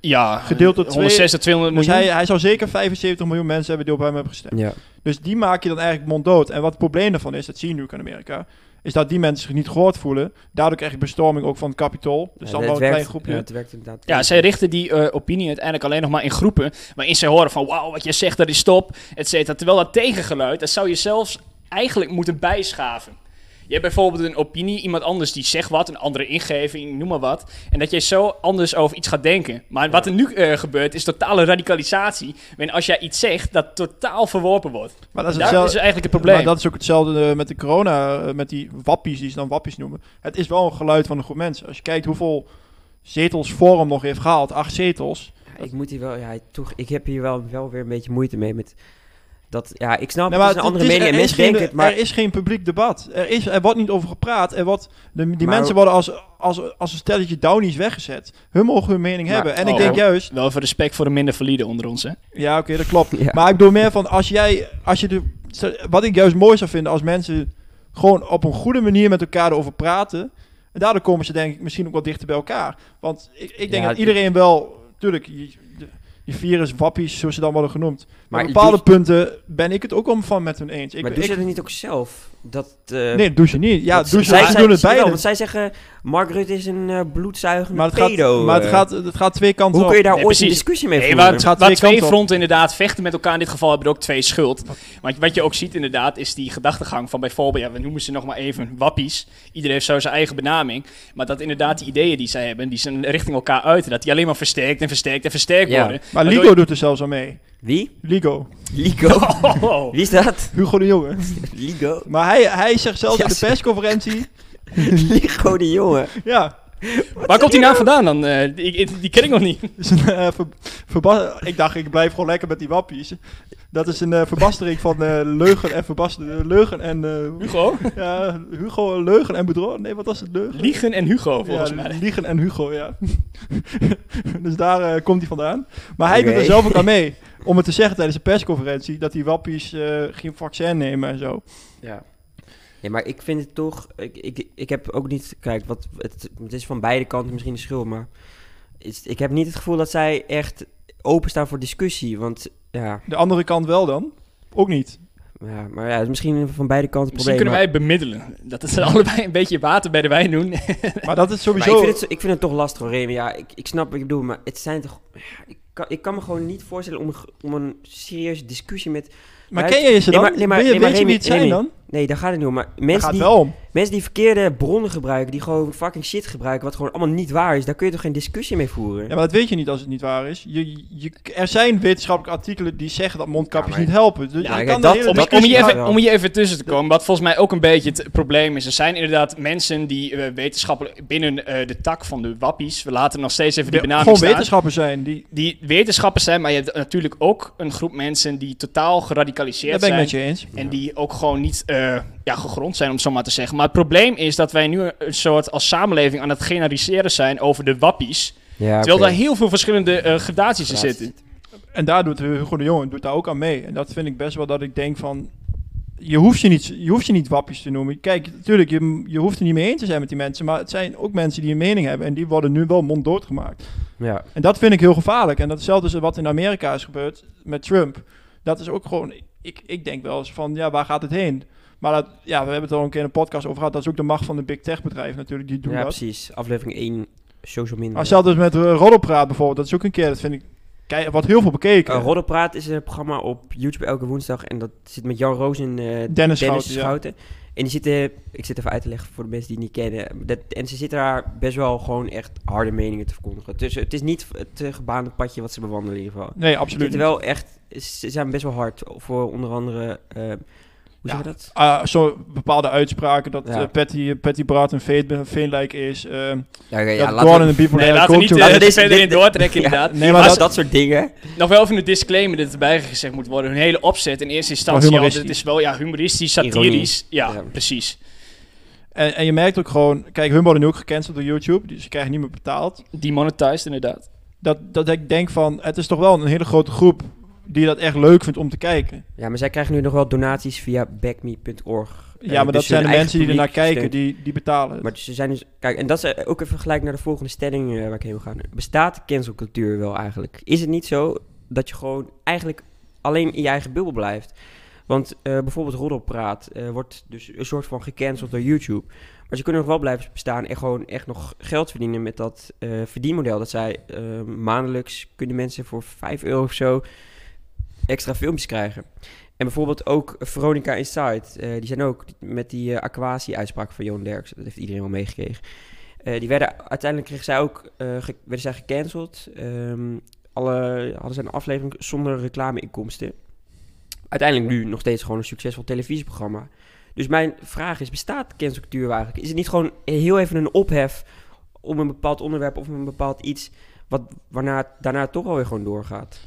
Ja, Gedeeld door twee- 160, 200 Dus miljoen. hij, hij zou zeker 75 miljoen mensen hebben die op hem hebben gestemd. Ja. Dus die maak je dan eigenlijk monddood. En wat het probleem daarvan is, dat zie je nu ook in Amerika, is dat die mensen zich niet gehoord voelen. Daardoor krijg je bestorming ook van het Capitool. Dus Ja, dan wel een werkt- klein groepje. Ja, het werkt inderdaad. Ja, zij richten die eh, opinie uiteindelijk alleen nog maar in groepen. Waarin zij horen van, wauw, wat je zegt, dat is top, et cetera. Terwijl dat tegengeluid, dat zou je zelfs eigenlijk moeten bijschaven. Je hebt bijvoorbeeld een opinie, iemand anders die zegt wat, een andere ingeving, noem maar wat. En dat jij zo anders over iets gaat denken. Maar wat er nu eh, gebeurt, is totale radicalisatie. Waarin als jij iets zegt, dat totaal verworpen wordt. Maar dat is, Daar hetzelfde, is eigenlijk het probleem. maar dat is ook hetzelfde eh, met de corona, eh, met die wappies, die ze dan wappies noemen. Het is wel een geluid van een groep mensen. Als je kijkt hoeveel zetels Forum nog heeft gehaald, acht zetels. Ja, ik moet hier wel, ja, toch, ik heb hier wel, wel weer een beetje moeite mee met dat, ja, ik snap, Nee, het is een het andere mening er mensen geen- denken het, maar Er is geen publiek debat. Er, is, er wordt niet over gepraat. Er wordt, de, die Maar- mensen worden als, als, als een stelletje downies weggezet. Hun mogen hun mening Maar- hebben. En ik Oh. denk juist... Wel even respect voor de minder valide onder ons, hè. Ja, oké, dat klopt. *laughs* Ja. Maar ik bedoel meer van, als jij... Als je de, wat ik juist mooi zou vinden, als mensen gewoon op een goede manier met elkaar erover praten. En daardoor komen ze denk ik misschien ook wel dichter bij elkaar. Want ik, ik denk Ja, dat iedereen wel... Tuurlijk, je, die virus, wappies, zoals ze dan worden genoemd. Maar op bepaalde doe- punten ben ik het ook om van met hun eens. Ik, maar ik, doen ze dat niet ook zelf? Dat, eh, nee, dat doen ze niet. Ja, ze, zij, ze zij- doen het beide. want zij zeggen, Mark Rutte is een eh, bloedzuigende Maar het, gaat, pedo. maar het, eh. gaat, het gaat twee kanten Hoe op. kun je daar Nee, ooit een discussie mee Nee, voeren? waar, Het gaat waar twee twee kanten op. fronten inderdaad vechten met elkaar, in dit geval hebben er ook twee schuld. Want wat je ook ziet inderdaad, is die gedachtegang van bijvoorbeeld, ja, we noemen ze nog maar even wappies. Iedereen heeft zo zijn eigen benaming. Maar dat inderdaad die ideeën die zij hebben, die zijn richting elkaar uit. Dat die alleen maar versterkt en versterkt en versterkt Ja. worden. Maar Ligo doet er zelfs aan mee. Wie? Ligo. Ligo. *laughs* Oh, Wie is dat? Hugo de Jonge. Ligo. Maar hij, hij zegt zelfs in de persconferentie... *laughs* Ligo de jongen. Ja, Waar komt die naam vandaan dan? Eh, die, ik- die ken ik nog niet. is een, eh, ver- verba- ik dacht, ik blijf gewoon lekker met die wappies. Dat is een eh, verbastering van eh, leugen en verbastering. leugen en... eh, Hugo? ja, Hugo, leugen en bedrog. Nee, wat was het? Leugen? Liegen en Hugo, volgens ja, mij. Liegen en Hugo, ja. *laughs* dus daar eh, komt hij vandaan. Maar hij doet Oké. er zelf ook aan mee. Om het te zeggen tijdens de persconferentie dat die wappies eh, geen vaccin nemen en zo. Ja. Ja, maar ik vind het toch... Ik, ik, ik heb ook niet... Kijk, wat, het, het is van beide kanten misschien de schuld, maar... is- ik heb niet het gevoel dat zij echt openstaan voor discussie. Want ja, De andere kant wel dan? Ook niet. ja maar ja, het is misschien van beide kanten Misschien probleem. kunnen wij bemiddelen. Dat het *laughs* allebei een beetje water bij de wijn doen. Maar dat is sowieso... ik, vind het, ik vind het toch lastig hoor, Remy. Ja, ik, ik snap wat je bedoelt, maar het zijn toch... ja, Ik kan, ik kan me gewoon niet voorstellen om om een serieuze discussie met... maar maar ken je ze nee, dan? maar- nee, maar- Weet nee, maar weet je wie het zijn dan? Nee, daar gaat het niet om. Maar Daar mensen gaat die, het wel om. mensen die verkeerde bronnen gebruiken, die gewoon fucking shit gebruiken, wat gewoon allemaal niet waar is, daar kun je toch geen discussie mee voeren? Ja, maar dat weet je niet als het niet waar is. Je, je, er zijn wetenschappelijke artikelen die zeggen dat mondkapjes Ja, maar- niet helpen. Dus Ja, je kan dat- hele Om, gaat even, om hier even tussen te komen, wat volgens mij ook een beetje het probleem is. Er zijn inderdaad mensen die eh, wetenschappelijk binnen eh, de tak van de wappies, we laten nog steeds even die de- benaming gewoon wetenschappers zijn. Die, die wetenschappers zijn, maar je hebt natuurlijk ook een groep mensen die totaal daar geradicaliseerd ben ik zijn. met je eens. En die ook gewoon niet eh, ja, gegrond zijn, om het zo maar te zeggen. Maar het probleem is dat wij nu een soort als samenleving aan het generaliseren zijn over de wappies. Ja, terwijl daar heel veel verschillende eh, gradaties in zitten. En daar doet Hugo de Jonge doet daar ook aan mee. En dat vind ik best wel dat ik denk van... Je hoeft je niet, je hoeft je niet wappies te noemen. Kijk, natuurlijk, je, je hoeft er niet mee eens te zijn met die mensen. Maar het zijn ook mensen die een mening hebben. En die worden nu wel monddood gemaakt. Ja. En dat vind ik heel gevaarlijk. En dat is wat in Amerika is gebeurd met Trump. Dat is ook gewoon... Ik, ik denk wel eens van, ja, waar gaat het heen? Maar dat, ja, we hebben het al een keer in een podcast over gehad. Dat is ook de macht van de big tech bedrijven natuurlijk. Die doen ja, dat. precies. Aflevering 1, social media. Maar hetzelfde is met uh, Roddelpraat bijvoorbeeld. Dat is ook een keer, dat vind ik... Kijk, wat heel veel bekeken. Uh, Roddelpraat is een programma op YouTube elke woensdag. En dat zit met Jan Roos en eh, Dennis Schouten, ja. En die zitten, ik zit even uit te leggen voor de mensen die het niet kennen. Dat, en ze zitten daar best wel gewoon echt harde meningen te verkondigen. Dus het is niet het eh, gebaande padje wat ze bewandelen in ieder geval. Nee, Ze absoluut zitten niet. wel echt, ze zijn best wel hard voor onder andere, eh, hoe Ja. zeg je dat? Ah, zo bepaalde uitspraken dat Ja. eh, Patty, Patty Bart een veen- veenlijk is. eh Ja, oké, dat laten Gordon we- een bipolaire Nee, laten we niet coach eh, ook- Laten we deze- verder in *laughs* doortrekken Ja. inderdaad. Nee, maar dat, dat, soort dingen. Nog wel even een disclaimer dat erbij gezegd moet worden. Hun hele opzet in eerste instantie al, humoristisch. het is wel ja, humoristisch, satirisch. Ja, Ja. precies. en, en je merkt ook gewoon, kijk, hun worden nu ook gecanceld door YouTube, dus ze krijgen niet meer betaald. Demonetized inderdaad. Dat, dat ik denk van, het is toch wel een hele grote groep die dat echt leuk vindt om te kijken. Ja, maar zij krijgen nu nog wel donaties via backme.org. Ja, Eh, maar dus dat zijn de mensen die ernaar kijken, die, die betalen. Maar ze zijn dus, kijk, en dat is eh, ook even gelijk naar de volgende stelling eh, waar ik heen gaan. Bestaat cancelcultuur wel eigenlijk? Is het niet zo dat je gewoon eigenlijk alleen in je eigen bubbel blijft? Want bijvoorbeeld Roddelpraat eh, wordt dus een soort van gecanceld door YouTube. Maar ze kunnen nog wel blijven bestaan en gewoon echt nog geld verdienen met dat verdienmodel. Dat zij maandelijks kunnen mensen voor 5 euro of zo extra filmpjes krijgen. En bijvoorbeeld ook Veronica Inside. eh, die zijn ook met die eh Aquasi-uitspraak van Johan Derks. Dat heeft iedereen wel meegekregen. Eh, die werden, uiteindelijk kregen zij ook, werden zij gecanceld. Ehm, alle, hadden zij een aflevering zonder reclameinkomsten. Uiteindelijk nu nog steeds gewoon een succesvol televisieprogramma. Dus mijn vraag is, bestaat cancelcultuur eigenlijk? Is het niet gewoon heel even een ophef om een bepaald onderwerp of een bepaald iets... Wat, waarna daarna toch alweer gewoon doorgaat?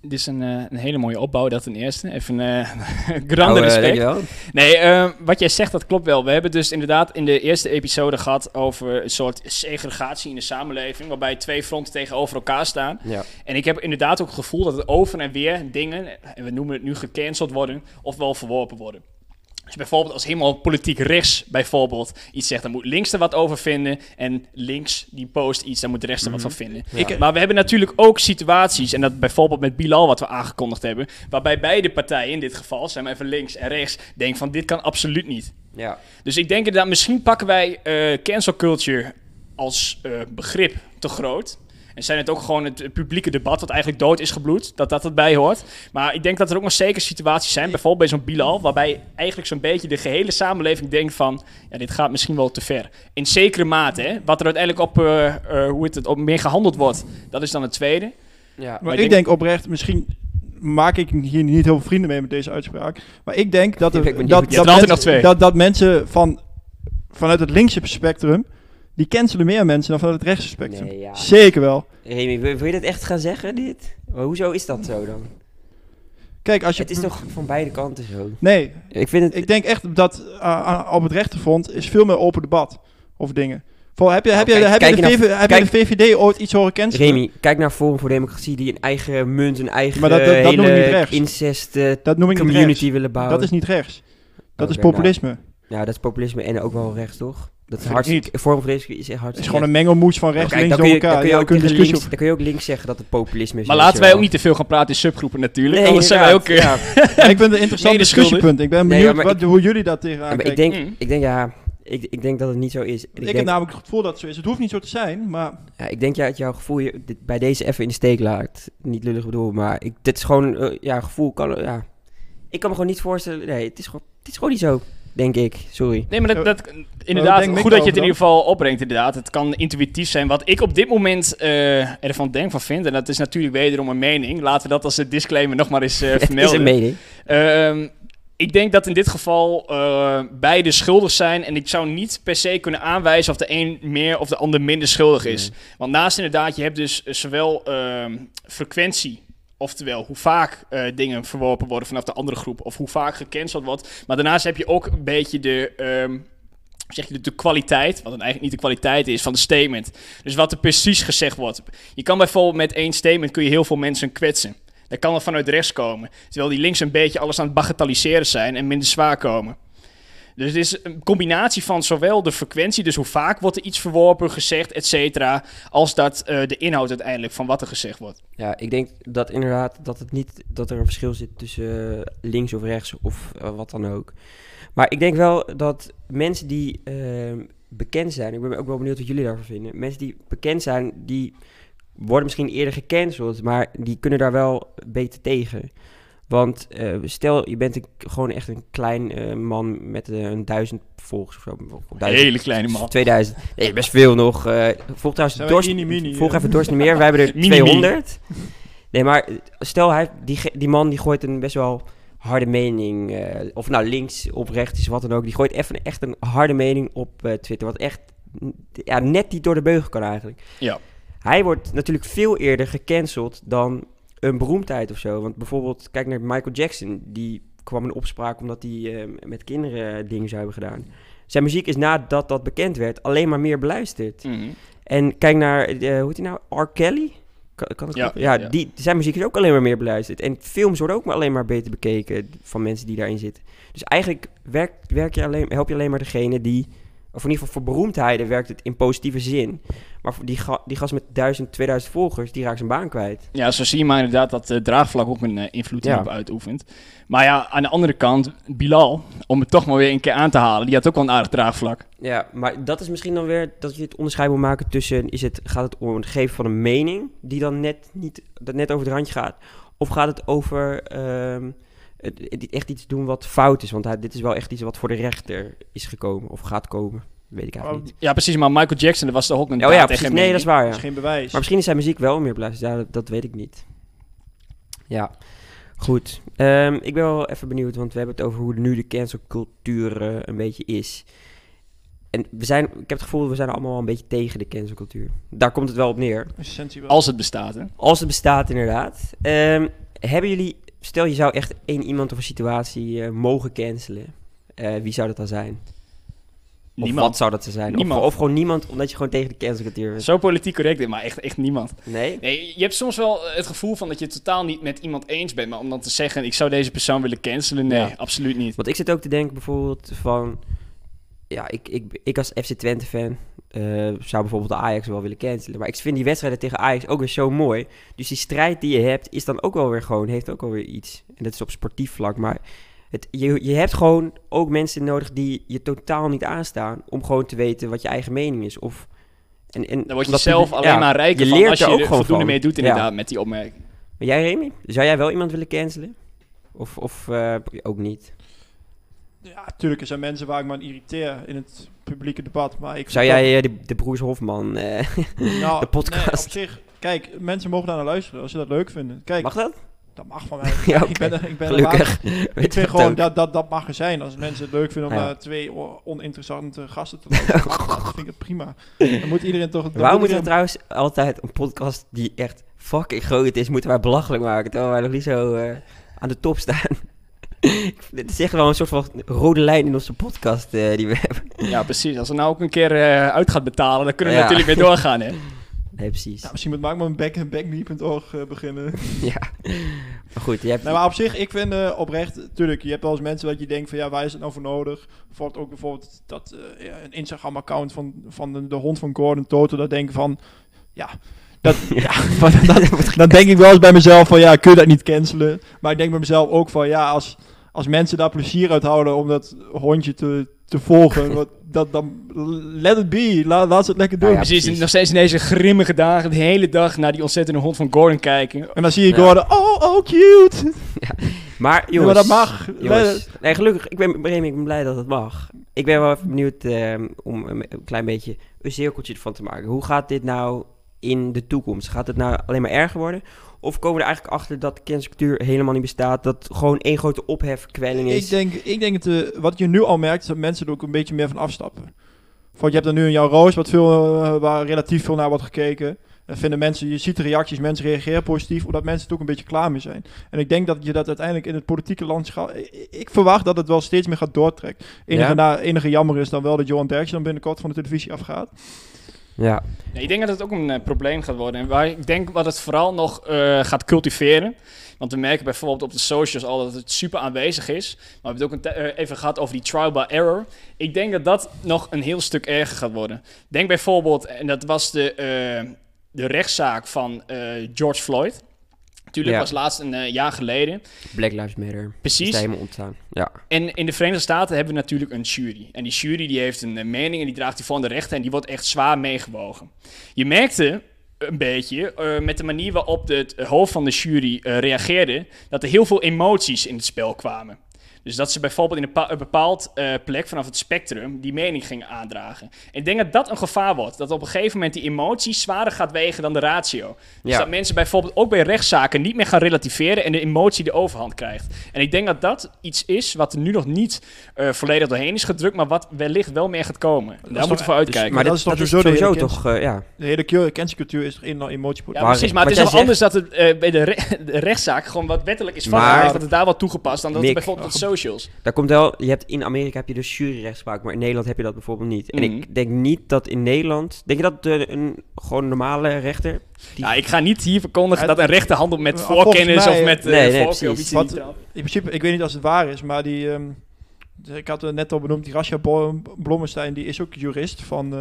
Dit is een, eh, een hele mooie opbouw, dat ten eerste. Even *laughs* een eh grande Nou, eh, respect. Nee, eh, wat jij zegt, dat klopt wel. We hebben dus inderdaad in de eerste episode gehad over een soort segregatie in de samenleving, waarbij twee fronten tegenover elkaar staan. Ja. En ik heb inderdaad ook het gevoel dat er over en weer dingen, en we noemen het nu gecanceld worden, ofwel verworpen worden. Dus bijvoorbeeld als helemaal politiek rechts bijvoorbeeld iets zegt, dan moet links er wat over vinden. En links die post iets, dan moet de rest er wat van vinden. Ja. Maar we hebben natuurlijk ook situaties, en dat bijvoorbeeld met Bilal wat we aangekondigd hebben, waarbij beide partijen, in dit geval, zijn we even links en rechts, denken van dit kan absoluut niet. ja. Dus ik denk inderdaad, misschien pakken wij eh, cancel culture als eh, begrip te groot. En zijn het ook gewoon het, publieke debat wat eigenlijk dood is gebloed, dat dat erbij hoort. Maar ik denk dat er ook nog zeker situaties zijn, bijvoorbeeld bij zo'n Bilal, waarbij eigenlijk zo'n beetje de gehele samenleving denkt van, ja, dit gaat misschien wel te ver. In zekere mate, hè. Wat er uiteindelijk op, eh, eh, hoe het, het op meer gehandeld wordt, dat is dan het tweede. ja. Maar ik ik denk, oprecht, misschien maak ik hier niet heel veel vrienden mee met deze uitspraak. Maar ik denk dat, er, dat, Je dat, mensen, nog twee. dat, dat mensen van, vanuit het linkse spectrum, die cancelen meer mensen dan vanuit het rechtse spectrum. Nee, ja. Zeker wel. Remy, wil, wil je dit echt gaan zeggen, dit? Maar hoezo is dat zo dan? Kijk, als je... Het is toch van beide kanten zo? Nee, Ik vind het... ik denk echt dat uh, op het rechterfront is veel meer open debat over dingen. Voor, heb je, heb je, Nou, kijk- je, de, heb kijk- je de VVD ooit iets horen cancelen? Remy, kijk naar Forum voor Democratie die een eigen munt, een eigen Maar dat- dat- dat hele noem ik niet rechts. incest eh, Dat noem ik community willen bouwen. Dat is niet rechts. Dat is Oké, nou, populisme. ja, dat is populisme en ook wel rechts, toch? Dat is hartstikke... Forum voor Democratie is echt Het is hartstikke gewoon een mengelmoes van rechts links door elkaar. dan, kun je je tegen discussie links, dan kun je ook links zeggen dat het populisme is. Maar laten wij ook niet te veel gaan praten in subgroepen natuurlijk. Nee, anders zijn wij ook... eh, ja. *laughs* ik vind het een interessant discussiepunt. Ik ben Nee, benieuwd hoe jullie dat tegenaan maar ik kijken. denk, Mm. ik denk ja, ik, ik denk dat het niet zo is. Ik, Ik, denk, heb namelijk het gevoel dat het zo is. Het hoeft niet zo te zijn, maar ja, ik denk ja, dat jouw gevoel je dit, bij deze even in de steek laat. Niet lullig bedoel, maar ik, dit is gewoon, eh, ja, gevoel kan, ja. Ik kan me gewoon niet voorstellen, nee, het is gewoon, het is gewoon niet zo, denk ik. Sorry. Nee, maar dat, dat inderdaad, goed dat je het in ieder geval opbrengt inderdaad. Het kan intuïtief zijn. Wat ik op dit moment eh, ervan denk van vind, en dat is natuurlijk wederom een mening. Laten we dat als een disclaimer nog maar eens eh, *laughs* het is vermelden. een mening. Ehm, ik denk dat in dit geval eh, beide schuldig zijn. En ik zou niet per se kunnen aanwijzen of de een meer of de ander minder schuldig is. Want naast inderdaad, je hebt dus zowel ehm, frequentie. Oftewel, hoe vaak eh, dingen verworpen worden vanaf de andere groep. Of hoe vaak gecanceld wordt. Maar daarnaast heb je ook een beetje de... ehm, zeg je, de, de kwaliteit, wat dan eigenlijk niet de kwaliteit is van de statement. Dus wat er precies gezegd wordt. Je kan bijvoorbeeld met één statement kun je heel veel mensen kwetsen. Dat kan er vanuit rechts komen. Terwijl die links een beetje alles aan het bagatelliseren zijn en minder zwaar komen. Dus het is een combinatie van zowel de frequentie, dus hoe vaak wordt er iets verworpen, gezegd, et cetera, als dat eh, de inhoud uiteindelijk van wat er gezegd wordt. Ja, ik denk dat inderdaad dat het niet dat er een verschil zit tussen eh, links of rechts of eh, wat dan ook. Maar ik denk wel dat mensen die ehm, bekend zijn, ik ben ook wel benieuwd wat jullie daarvan vinden. Mensen die bekend zijn, die worden misschien eerder gecanceld, maar die kunnen daar wel beter tegen. Want eh, stel, je bent een, gewoon echt een klein eh, man met eh, een duizend volgers of zo. Duizend, Hele kleine man. 2000. Nee, best veel nog. volg trouwens Dorst, mini-mini, volg eh? even Dorst niet meer. Wij hebben er *laughs* Mini-mini. 200. Nee, maar stel hij, die, die man die gooit een best wel harde mening. of nou links of rechts is wat dan ook. Die gooit even echt een harde mening op Twitter. Wat echt ja, net niet door de beugel kan eigenlijk. Ja. Hij wordt natuurlijk veel eerder gecanceld dan een beroemdheid of zo. Want bijvoorbeeld, kijk naar Michael Jackson. Die kwam in opspraak omdat hij eh, met kinderen dingen zou hebben gedaan. Zijn muziek is nadat dat bekend werd alleen maar meer beluisterd. Mhm. En kijk naar, eh, hoe heet hij nou? R. Kelly? Kan, kan het Ja, ja, ja. Die, zijn muziek is ook alleen maar meer beluisterd. En films worden ook maar alleen maar beter bekeken van mensen die daarin zitten. Dus eigenlijk werk, werk je alleen, help je alleen maar degene die... Of in ieder geval voor beroemdheden werkt het in positieve zin. Maar voor die, ga, die gast met 1000, 2000 volgers, die raakt zijn baan kwijt. Ja, zo zie je maar inderdaad dat uh, draagvlak ook een uh, invloed Ja. hierop uitoefent. Maar ja, aan de andere kant, Bilal, om het toch maar weer een keer aan te halen, die had ook wel een aardig draagvlak. Ja, maar dat is misschien dan weer dat je het onderscheid moet maken tussen... Is het, gaat het om het geven van een mening die dan net, niet, dat net over het randje gaat? Of gaat het over ehm, echt iets doen wat fout is? Want hij, dit is wel echt iets wat voor de rechter is gekomen of gaat komen. Weet ik eigenlijk niet. Ja, precies, maar Michael Jackson, dat was toch ook een Oh ja, precies. Nee, dat is waar, dat ja. is geen bewijs. Maar misschien is zijn muziek wel meer beluisterd. Ja, dat, dat weet ik niet. Ja, goed. Ehm, ik ben wel even benieuwd, want we hebben het over hoe nu de cancelcultuur eh, een beetje is. En we zijn, ik heb het gevoel, we zijn allemaal wel een beetje tegen de cancelcultuur. Daar komt het wel op neer. Wel. Als het bestaat, hè. Als het bestaat, inderdaad. Ehm, hebben jullie, stel je zou echt één iemand of een situatie eh, mogen cancelen. Eh, wie zou dat dan zijn? Of Niemand. wat zou dat dan zijn? Of, Niemand. of gewoon niemand, omdat je gewoon tegen de cancelcultuur bent. Zo politiek correct, maar echt, echt niemand. Nee? Nee, je hebt soms wel het gevoel van dat je het totaal niet met iemand eens bent. Maar om dan te zeggen, ik zou deze persoon willen cancelen, nee, Ja. absoluut niet. Want ik zit ook te denken bijvoorbeeld van... Ja, ik, ik, ik als FC Twente-fan eh, zou bijvoorbeeld de Ajax wel willen cancelen. Maar ik vind die wedstrijden tegen Ajax ook weer zo mooi. Dus die strijd die je hebt is dan ook wel weer gewoon... Heeft ook wel weer iets. En dat is op sportief vlak. Maar het, je, je hebt gewoon ook mensen nodig die je totaal niet aanstaan... om gewoon te weten wat je eigen mening is. Of... En, en Dan word je zelf alleen ja, maar rijker je van leert als er je ook er gewoon voldoende van. mee doet Ja. inderdaad met die opmerking. Maar jij Remy? Zou jij wel iemand willen cancelen? Of, of eh, ook niet? Ja, natuurlijk er zijn mensen waar ik me aan irriteer in het publieke debat. Maar ik Zou jij eh, de, de Broers Hofman... eh, *laughs* nou, *laughs* de podcast? nee, op zich, kijk, mensen mogen daar naar luisteren als ze dat leuk vinden. Kijk, mag dat? dat mag van mij. *laughs* Ja, Ik ben, er- ik ben Gelukkig. Ik vind gewoon ook? dat, dat dat mag er zijn. Als mensen het leuk vinden om Ja. naar twee oninteressante gasten te luisteren, dat. vind ik het prima. Dan moet iedereen toch... Waarom moet moeten we trouwens altijd een podcast die echt fucking groot is, moeten wij belachelijk maken, terwijl wij nog niet zo eh, aan de top staan? *laughs* Dit is echt wel een soort van rode lijn in onze podcast eh, die we *laughs* hebben. Ja, precies. Als er nou ook een keer eh, uit gaat betalen, dan kunnen we Ja. natuurlijk weer doorgaan, hè. *laughs* Nee, precies. Nou, misschien moet Mark met een back, backme.org eh, beginnen. Ja. Maar goed, je hebt... Nee, maar op zich, ik vind eh, oprecht, tuurlijk, je hebt wel eens mensen dat je denkt van ja, waar is het nou voor nodig? Bijvoorbeeld ook bijvoorbeeld dat eh, een Instagram-account van, van de, de hond van Gordon Toto, dat denk ik van, ja, dat, *laughs* ja, *laughs* dat, *laughs* dan denk ik wel eens bij mezelf van ja, kun je dat niet cancelen? Maar ik denk bij mezelf ook van ja, als, als mensen daar plezier uit houden om dat hondje te, te volgen, wat, dat, dan let it be, laat, laat ze het lekker doen. Ja, precies. precies. Nog steeds in deze grimmige dagen de hele dag naar die ontzettende hond van Gordon kijken. En dan zie je Ja. Gordon, oh, oh, cute. Maar Nee, jongens... maar dat mag. Jongens, nee, gelukkig, ik ben, ik ben blij dat het mag. Ik ben wel even benieuwd eh, om een, een klein beetje een cirkeltje ervan te maken. Hoe gaat dit nou in de toekomst? Gaat het nou alleen maar erger worden? Of komen we er eigenlijk achter dat de kenniscultuur helemaal niet bestaat? Dat gewoon één grote ophefkwelling is? Ik denk, ik denk het, eh, wat je nu al merkt, is dat mensen er ook een beetje meer van afstappen. Want je hebt er nu een jouw roos, wat veel, eh, waar relatief veel naar wordt gekeken. En vinden mensen, je ziet de reacties, mensen reageren positief, omdat mensen het ook een beetje klaar mee zijn. En ik denk dat je dat uiteindelijk in het politieke landschap, ik, ik verwacht dat het wel steeds meer gaat doortrekken. Enige, Ja? na, enige jammer is dan wel dat Johan Derksen dan binnenkort van de televisie afgaat. Ja, Nee, ik denk dat het ook een eh, probleem gaat worden. En waar ik denk wat het vooral nog eh, gaat cultiveren. Want we merken bijvoorbeeld op de socials al dat het super aanwezig is. Maar we hebben het ook een eh, even gehad over die trial by error. Ik denk dat dat nog een heel stuk erger gaat worden. Denk bijvoorbeeld, en dat was de, de rechtszaak van George Floyd. Natuurlijk Ja. was laatst een eh, jaar geleden. Black Lives Matter. Is Precies. helemaal ontstaan. Ja. En in de Verenigde Staten hebben we natuurlijk een jury. En die jury die heeft een eh, mening en die draagt die aan de rechter en die wordt echt zwaar meegewogen. Je merkte een beetje eh, met de manier waarop het hoofd van de jury reageerde, dat er heel veel emoties in het spel kwamen. Dus dat ze bijvoorbeeld in een, pa- een bepaald eh, plek vanaf het spectrum die mening gingen aandragen. En ik denk dat dat een gevaar wordt. Dat op een gegeven moment die emotie zwaarder gaat wegen dan de ratio. Dus Ja. dat mensen bijvoorbeeld ook bij rechtszaken niet meer gaan relativeren en de emotie de overhand krijgt. En ik denk dat dat iets is wat er nu nog niet eh, volledig doorheen is gedrukt, maar wat wellicht wel meer gaat komen. Daar moeten we voor uitkijken. Maar dat dat, is toch dat sowieso de sowieso toch... eh, ja. De hele cu- kenniscultuur is al emotiepolitiek. ja, Maar- precies, maar wat het is wel anders dat het eh, bij de, re- *laughs* de rechtszaak gewoon wat wettelijk is vastgelegd, dat het daar wordt toegepast dan dat het bijvoorbeeld op de socials. Daar komt wel, je hebt in Amerika heb je dus juryrechtspraak, maar in Nederland heb je dat bijvoorbeeld niet. En Mhm. ik denk niet dat in Nederland, denk je dat de, een gewoon normale rechter? Die- Ja, ik ga niet hier verkondigen Ja, dat een rechter handelt met voorkennis mij- of met eh Nee, nee, of iets Wat-. In principe, ik weet niet als het waar is, maar die... ehm, ik had het net al benoemd, die Rasja Blommestein, die is ook jurist, van eh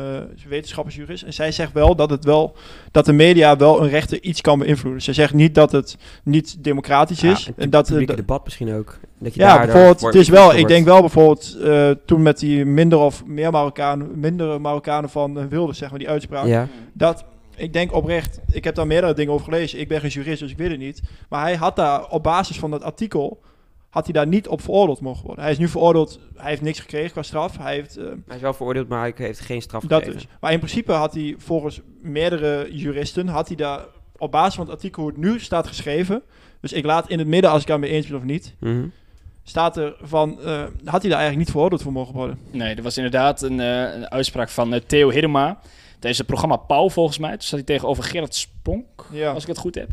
wetenschappersjurist. En zij zegt wel dat, het wel dat de media wel een rechter iets kan beïnvloeden. Ze zegt niet dat het niet democratisch Ja, is. het en dat, eh, publieke dat- debat misschien ook. Dat je ja, bijvoorbeeld, het is wel, ik denk wel bijvoorbeeld, eh, toen met die minder of meer Marokkanen, mindere Marokkanen van uh, Wilders, zeg maar, die uitspraak. Ja, Dat, ik denk oprecht, ik heb daar meerdere dingen over gelezen. Ik ben geen jurist, dus ik weet het niet. Maar hij had daar op basis van dat artikel, had hij daar niet op veroordeeld mogen worden. Hij is nu veroordeeld, hij heeft niks gekregen qua straf. Hij heeft, eh, hij is wel veroordeeld, maar hij heeft geen straf dat gekregen. dus. Maar in principe had hij volgens meerdere juristen, had hij daar op basis van het artikel hoe het nu staat geschreven. Dus ik laat in het midden als ik daarmee eens ben of niet. Mhm. Staat er van, eh, had hij daar eigenlijk niet veroordeeld voor mogen worden. Nee, er was inderdaad een, eh, een uitspraak van Theo Hiddema tijdens het programma Pauw volgens mij. Toen zat hij tegenover Gerrit Spronk, Ja. als ik het goed heb.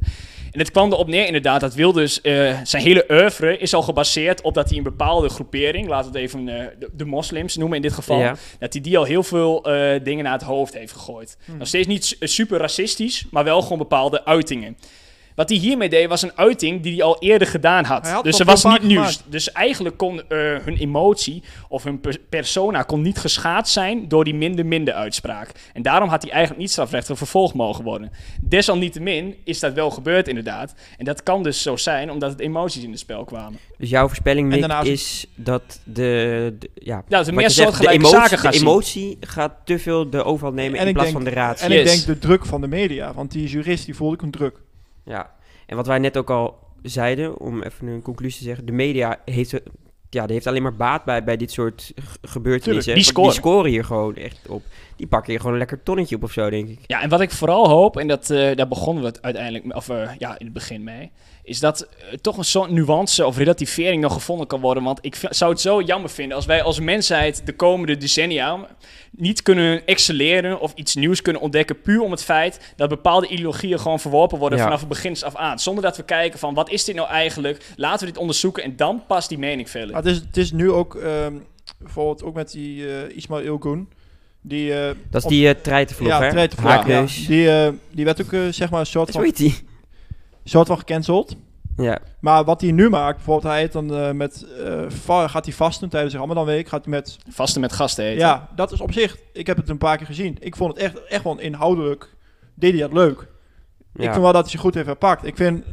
En het kwam erop neer inderdaad dat Wilders, eh, zijn hele oeuvre is al gebaseerd op dat hij een bepaalde groepering, laten we het even eh, de, de moslims noemen in dit geval, Ja. dat hij die al heel veel eh, dingen naar het hoofd heeft gegooid. Hmm. Nog steeds niet su- super racistisch, maar wel gewoon bepaalde uitingen. Wat hij hiermee deed was een uiting die hij al eerder gedaan had. Dus het al was niet nieuws. gemaakt. Dus eigenlijk kon eh, hun emotie of hun per- persona kon niet geschaad zijn door die minder-minder uitspraak. En daarom had hij eigenlijk niet strafrechtelijk vervolgd mogen worden. Desalniettemin is dat wel gebeurd inderdaad. En dat kan dus zo zijn omdat het emoties in het spel kwamen. Dus jouw voorspelling, En Mick, daarnaast- is dat de, de- ja, Ja, dat meer soortgelijke emotie, zaken gaan de zien. emotie gaat te veel de overhand nemen En in plaats denk- van de raad. En Yes. ik denk de druk van de media, want die jurist die voelde ik een druk. Ja, en wat wij net ook al zeiden, om even een conclusie te zeggen, de media heeft, er- ja, die heeft alleen maar baat bij, bij dit soort gebeurtenissen. Tuurlijk, die scoren. scoren hier gewoon echt op. die pakken hier gewoon een lekker tonnetje op of zo, denk ik. Ja, en wat ik vooral hoop, en dat, eh, daar begonnen we het uiteindelijk, of eh, ja, in het begin mee, is dat eh, toch een soort nuance of relativering nog gevonden kan worden. Want ik zou het zo jammer vinden als wij als mensheid de komende decennia niet kunnen excelleren of iets nieuws kunnen ontdekken, puur om het feit dat bepaalde ideologieën gewoon verworpen worden Ja. vanaf het begin af aan. Zonder dat we kijken van wat is dit nou eigenlijk, laten we dit onderzoeken en dan pas die mening vellen. Maar het is, het is nu ook, ehm, bijvoorbeeld ook met die eh Ismail Ilgun. Die, eh, Dat is die uh, ja, hè? ja. Die, eh, die werd ook zeg maar een soort van, die. Soort van gecanceld. Ja, Maar wat hij nu maakt, bijvoorbeeld hij heeft dan eh, met, eh, gaat hij vasten tijdens de Ramadanweek, gaat hij met, Vasten met gasten eten. ja, dat is op zich, ik heb het een paar keer gezien. Ik vond het echt, echt wel inhoudelijk, deed hij dat leuk. Ik vind wel dat hij zich goed heeft verpakt. Ik vind,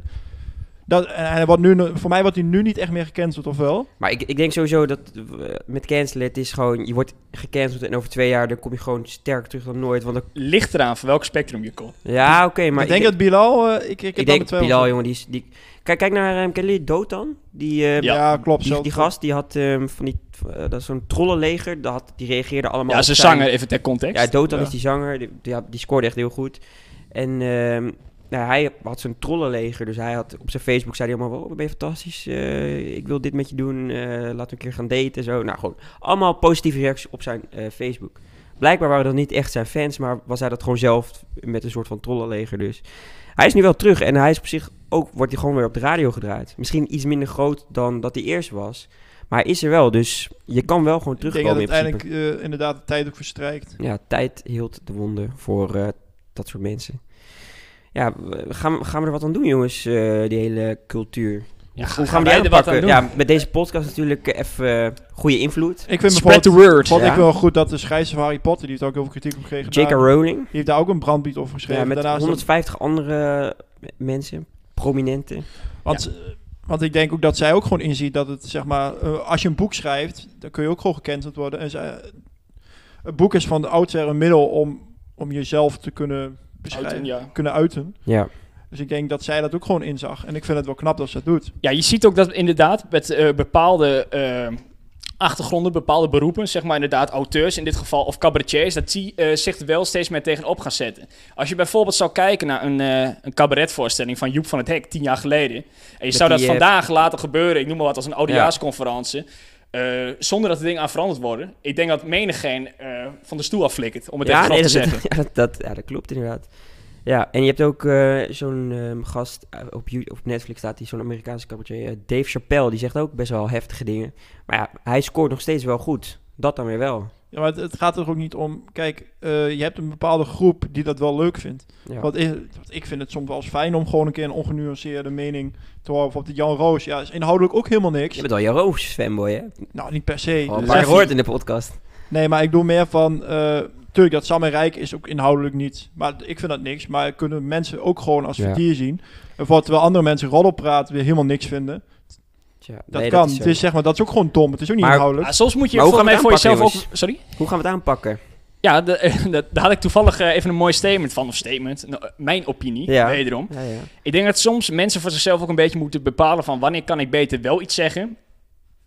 dat, en hij wordt nu, voor mij wordt hij nu niet echt meer gecanceld, of wel? Maar ik, ik denk sowieso dat eh, met cancelen, het is gewoon, je wordt gecanceld en over twee jaar dan kom je gewoon sterker terug dan nooit. Want dan- Ligt eraan van welk spectrum je komt. ja, oké, maar ik denk dat Bilal, eh, ik, ik, heb ik dan denk Bilal, jongen, die is... Die, kijk, kijk naar, um, kennen jullie Dotan? Die, eh, Ja, klopt. die, zo. die gast, die had ehm, van die, eh, dat is zo'n trollenleger, dat had, die reageerde allemaal Ja, ze zanger, even ter context. Ja, Dotan Ja. is die zanger, die, die, ja, die scoorde echt heel goed. En ehm, nou, hij had zo'n trollenleger, dus hij had op zijn Facebook zei hij allemaal, wow, ben je fantastisch, eh, ik wil dit met je doen, eh, laten we een keer gaan daten, zo. Nou, gewoon allemaal positieve reacties op zijn eh, Facebook. Blijkbaar waren dat niet echt zijn fans, maar was hij dat gewoon zelf met een soort van trollenleger dus. Hij is nu wel terug en hij is op zich ook, wordt hij gewoon weer op de radio gedraaid. Misschien iets minder groot dan dat hij eerst was. Maar hij is er wel, dus je kan wel gewoon Ik denk terugkomen dat uiteindelijk inderdaad de tijd ook verstrijkt. Ja, tijd hield de wonden voor dat soort mensen. Ja, gaan, we- gaan we er wat aan doen, jongens, eh, die hele cultuur? Ja, Hoe gaan we wij die er wat aan doen? Ja, met deze podcast natuurlijk eh, even eh, goede invloed. Ik vind Spread the word. vond Ja. ik wel goed dat de schrijver van Harry Potter, die heeft ook heel veel kritiek op gekregen. J.K. Rowling, Die heeft daar ook een brandbied over geschreven. ja, met Daarnaast 150 andere mensen, prominenten. Want, want ik denk ook dat zij ook gewoon inziet dat het, zeg maar, als je een boek schrijft, dan kun je ook gewoon gecanceld worden. En zij, een boek is van de oudsher een middel om, om jezelf te kunnen Uiten, ja. kunnen uiten. Ja, Dus ik denk dat zij dat ook gewoon inzag. En ik vind het wel knap dat ze dat doet. Ja, je ziet ook dat inderdaad met eh, bepaalde eh, achtergronden, bepaalde beroepen, zeg maar inderdaad auteurs in dit geval, of cabaretiers, dat die eh, zich er wel steeds meer tegenop gaan zetten. Als je bijvoorbeeld zou kijken naar een, eh een cabaretvoorstelling van Joep van het Hek tien jaar geleden, en je Met zou dat vandaag laten gebeuren, ik noem maar wat, als een oudejaarsconferentie, eh, zonder dat de dingen aan veranderd worden. Ik denk dat menigeen eh van de stoel afflikkert, om het ja, even nee, te dat, zeggen. *laughs* ja, dat, dat, ja, dat klopt inderdaad. Ja, en je hebt ook eh, zo'n ehm, gast op, op Netflix staat die zo'n Amerikaanse cabaretier, Dave Chappelle, die zegt ook best wel heftige dingen. Maar ja, hij scoort nog steeds wel goed. Dat dan weer wel. Ja, maar het, het gaat er ook niet om. Kijk, eh, je hebt een bepaalde groep die dat wel leuk vindt. Ja. Want ik, vind het soms wel eens fijn om gewoon een keer een ongenuanceerde mening te horen. Bijvoorbeeld Jan Roos. Ja, is inhoudelijk ook helemaal niks. Je bent wel je Roos fanboy, hè? Nou, niet per se. Al Dus paar echt- gehoord in de podcast. Nee, maar ik doe meer van... eh tuurlijk, dat Sam en Rijk is ook inhoudelijk niet. Maar ik vind dat niks. Maar kunnen mensen ook gewoon als Ja. vertier zien. En bijvoorbeeld terwijl andere mensen roddelpraat weer helemaal niks vinden. Tja, Dat nee, kan. is zo. het, is, zeg maar, dat is ook gewoon dom. Het is ook niet Maar- inhoudelijk. Ja, soms moet je Maar hoe gaan we voor het jezelf aanpakken, ook... Sorry? Hoe gaan we het aanpakken? Ja, de- eh, *laughs* dat- daar had ik toevallig eh, even een mooi statement van. Of statement, nou, eh, mijn opinie, Ja. wederom. Ja, ja. Ik denk dat soms mensen voor zichzelf ook een beetje moeten bepalen van wanneer kan ik beter wel iets zeggen.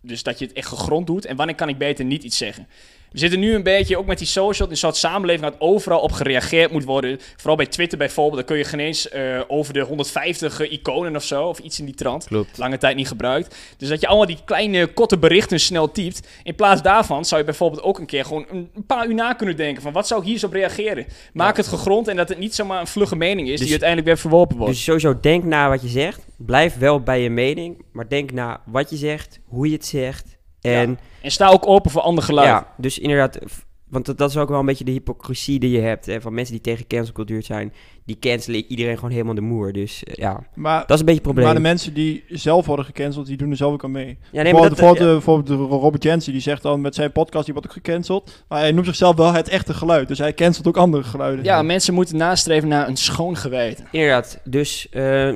Dus dat je het echt gegrond doet. En wanneer kan ik beter niet iets zeggen. We zitten nu een beetje ook met die social, een soort samenleving dat overal op gereageerd moet worden. Vooral bij Twitter bijvoorbeeld, dan kun je geen eens eh, over de 150 iconen of zo, of iets in die trant. Klopt. Lange tijd niet gebruikt. Dus dat je allemaal die kleine, korte berichten snel typt. In plaats daarvan zou je bijvoorbeeld ook een keer gewoon een een paar uur na kunnen denken van wat zou ik hier zo op reageren. Maak het gegrond en dat het niet zomaar een vlugge mening is Dus- die uiteindelijk weer verworpen wordt. Dus sowieso denk na wat je zegt. Blijf wel bij je mening. Maar denk na wat je zegt, hoe je het zegt. En En sta ook open voor ander geluid. ja, dus inderdaad... Want dat, dat is ook wel een beetje de hypocrisie die je hebt. Hè, van mensen die tegen cancelcultuur zijn. Die cancelen iedereen gewoon helemaal de moer. Dus eh, ja, maar, dat is een beetje het probleem. maar de mensen die zelf worden gecanceld, die doen er zelf ook aan mee. ja, nee, maar dat, bijvoorbeeld, eh, bijvoorbeeld, bijvoorbeeld de Robert Jensen, die zegt dan met zijn podcast, die wordt ook gecanceld. Maar hij noemt zichzelf wel het echte geluid. Dus hij cancelt ook andere geluiden. Ja, mensen moeten nastreven naar een schoon geweten. Inderdaad, dus eh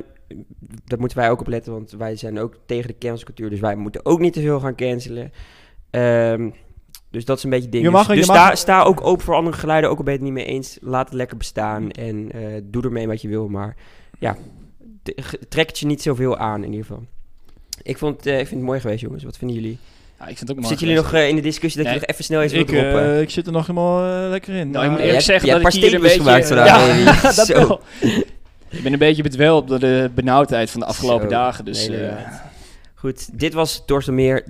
daar moeten wij ook op letten, want wij zijn ook tegen de cancelcultuur, dus wij moeten ook niet te veel gaan cancelen. Ehm, dus dat is een beetje ding. Je mag- dus je dus mag- sta, sta ook open voor andere geluiden, ook al ben je het niet mee eens. Laat het lekker bestaan en eh, doe ermee wat je wil, maar ja, trek het je niet zoveel aan in ieder geval. Ik, vond, het, eh, ik vind het mooi geweest, jongens. Wat vinden jullie? Ja, ik vind het ook mooi zitten jullie nog eh, in de discussie dat je nog even snel iets Ik, wilt droppen? eh, ik zit er nog helemaal lekker in. Nou, ik moet Maar- eerlijk zeggen je hebt dat ik hier een paar beetje... gemaakt vandaag, ja, *laughs* dat Zo. Ik ben een beetje bedwelpt door de benauwdheid van de afgelopen Zo. dagen. Dus, Nee, eh. Goed, dit was Dorst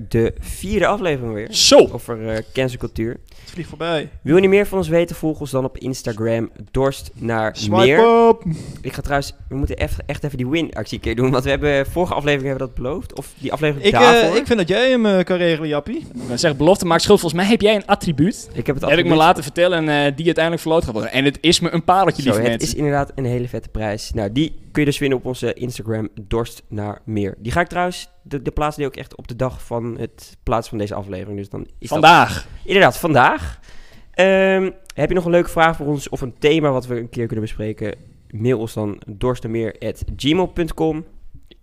de vierde aflevering weer. zo! Over eh cancelcultuur. Het vliegt voorbij. Wil je meer van ons weten? Volg ons dan op Instagram. Dorst naar Swipe meer. up! Ik ga trouwens, we moeten echt, echt even die win-actie een keer doen. Want we hebben vorige aflevering hebben we dat beloofd. Of die aflevering Ik, daarvoor. eh, ik vind dat jij hem eh, kan regelen, Jappie. Ik zeg belofte maakt schuld. Volgens mij heb jij een attribuut. Ik heb het heb ik me laten vertellen en eh, die uiteindelijk verloot gaat worden. En het is me een pareltje, Zo, lieve het mensen. is inderdaad een hele vette prijs. Nou, die kun je dus vinden op onze Instagram, dorst naar meer. Die ga ik trouwens, de, de plaatsen die ook echt op de dag van het plaatsen van deze aflevering. Dus dan is dat Vandaag. Inderdaad, vandaag. Ehm, heb je nog een leuke vraag voor ons of een thema wat we een keer kunnen bespreken? Mail ons dan dorstemeer.gmail.com.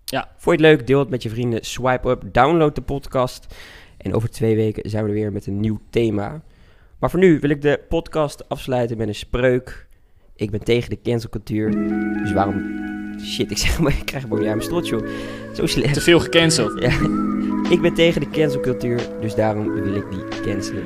Ja. Vond je het leuk? Deel het met je vrienden. Swipe up, download de podcast. En over twee weken zijn we er weer met een nieuw thema. Maar voor nu wil ik de podcast afsluiten met een spreuk. Ik ben tegen de cancelcultuur. Dus waarom... Shit, ik *laughs* zeg maar, ik krijg hem ook niet aan mijn strot, joh. Zo slecht. Te veel gecanceld. Ja. Ik ben tegen de cancelcultuur, dus daarom wil ik die cancelen.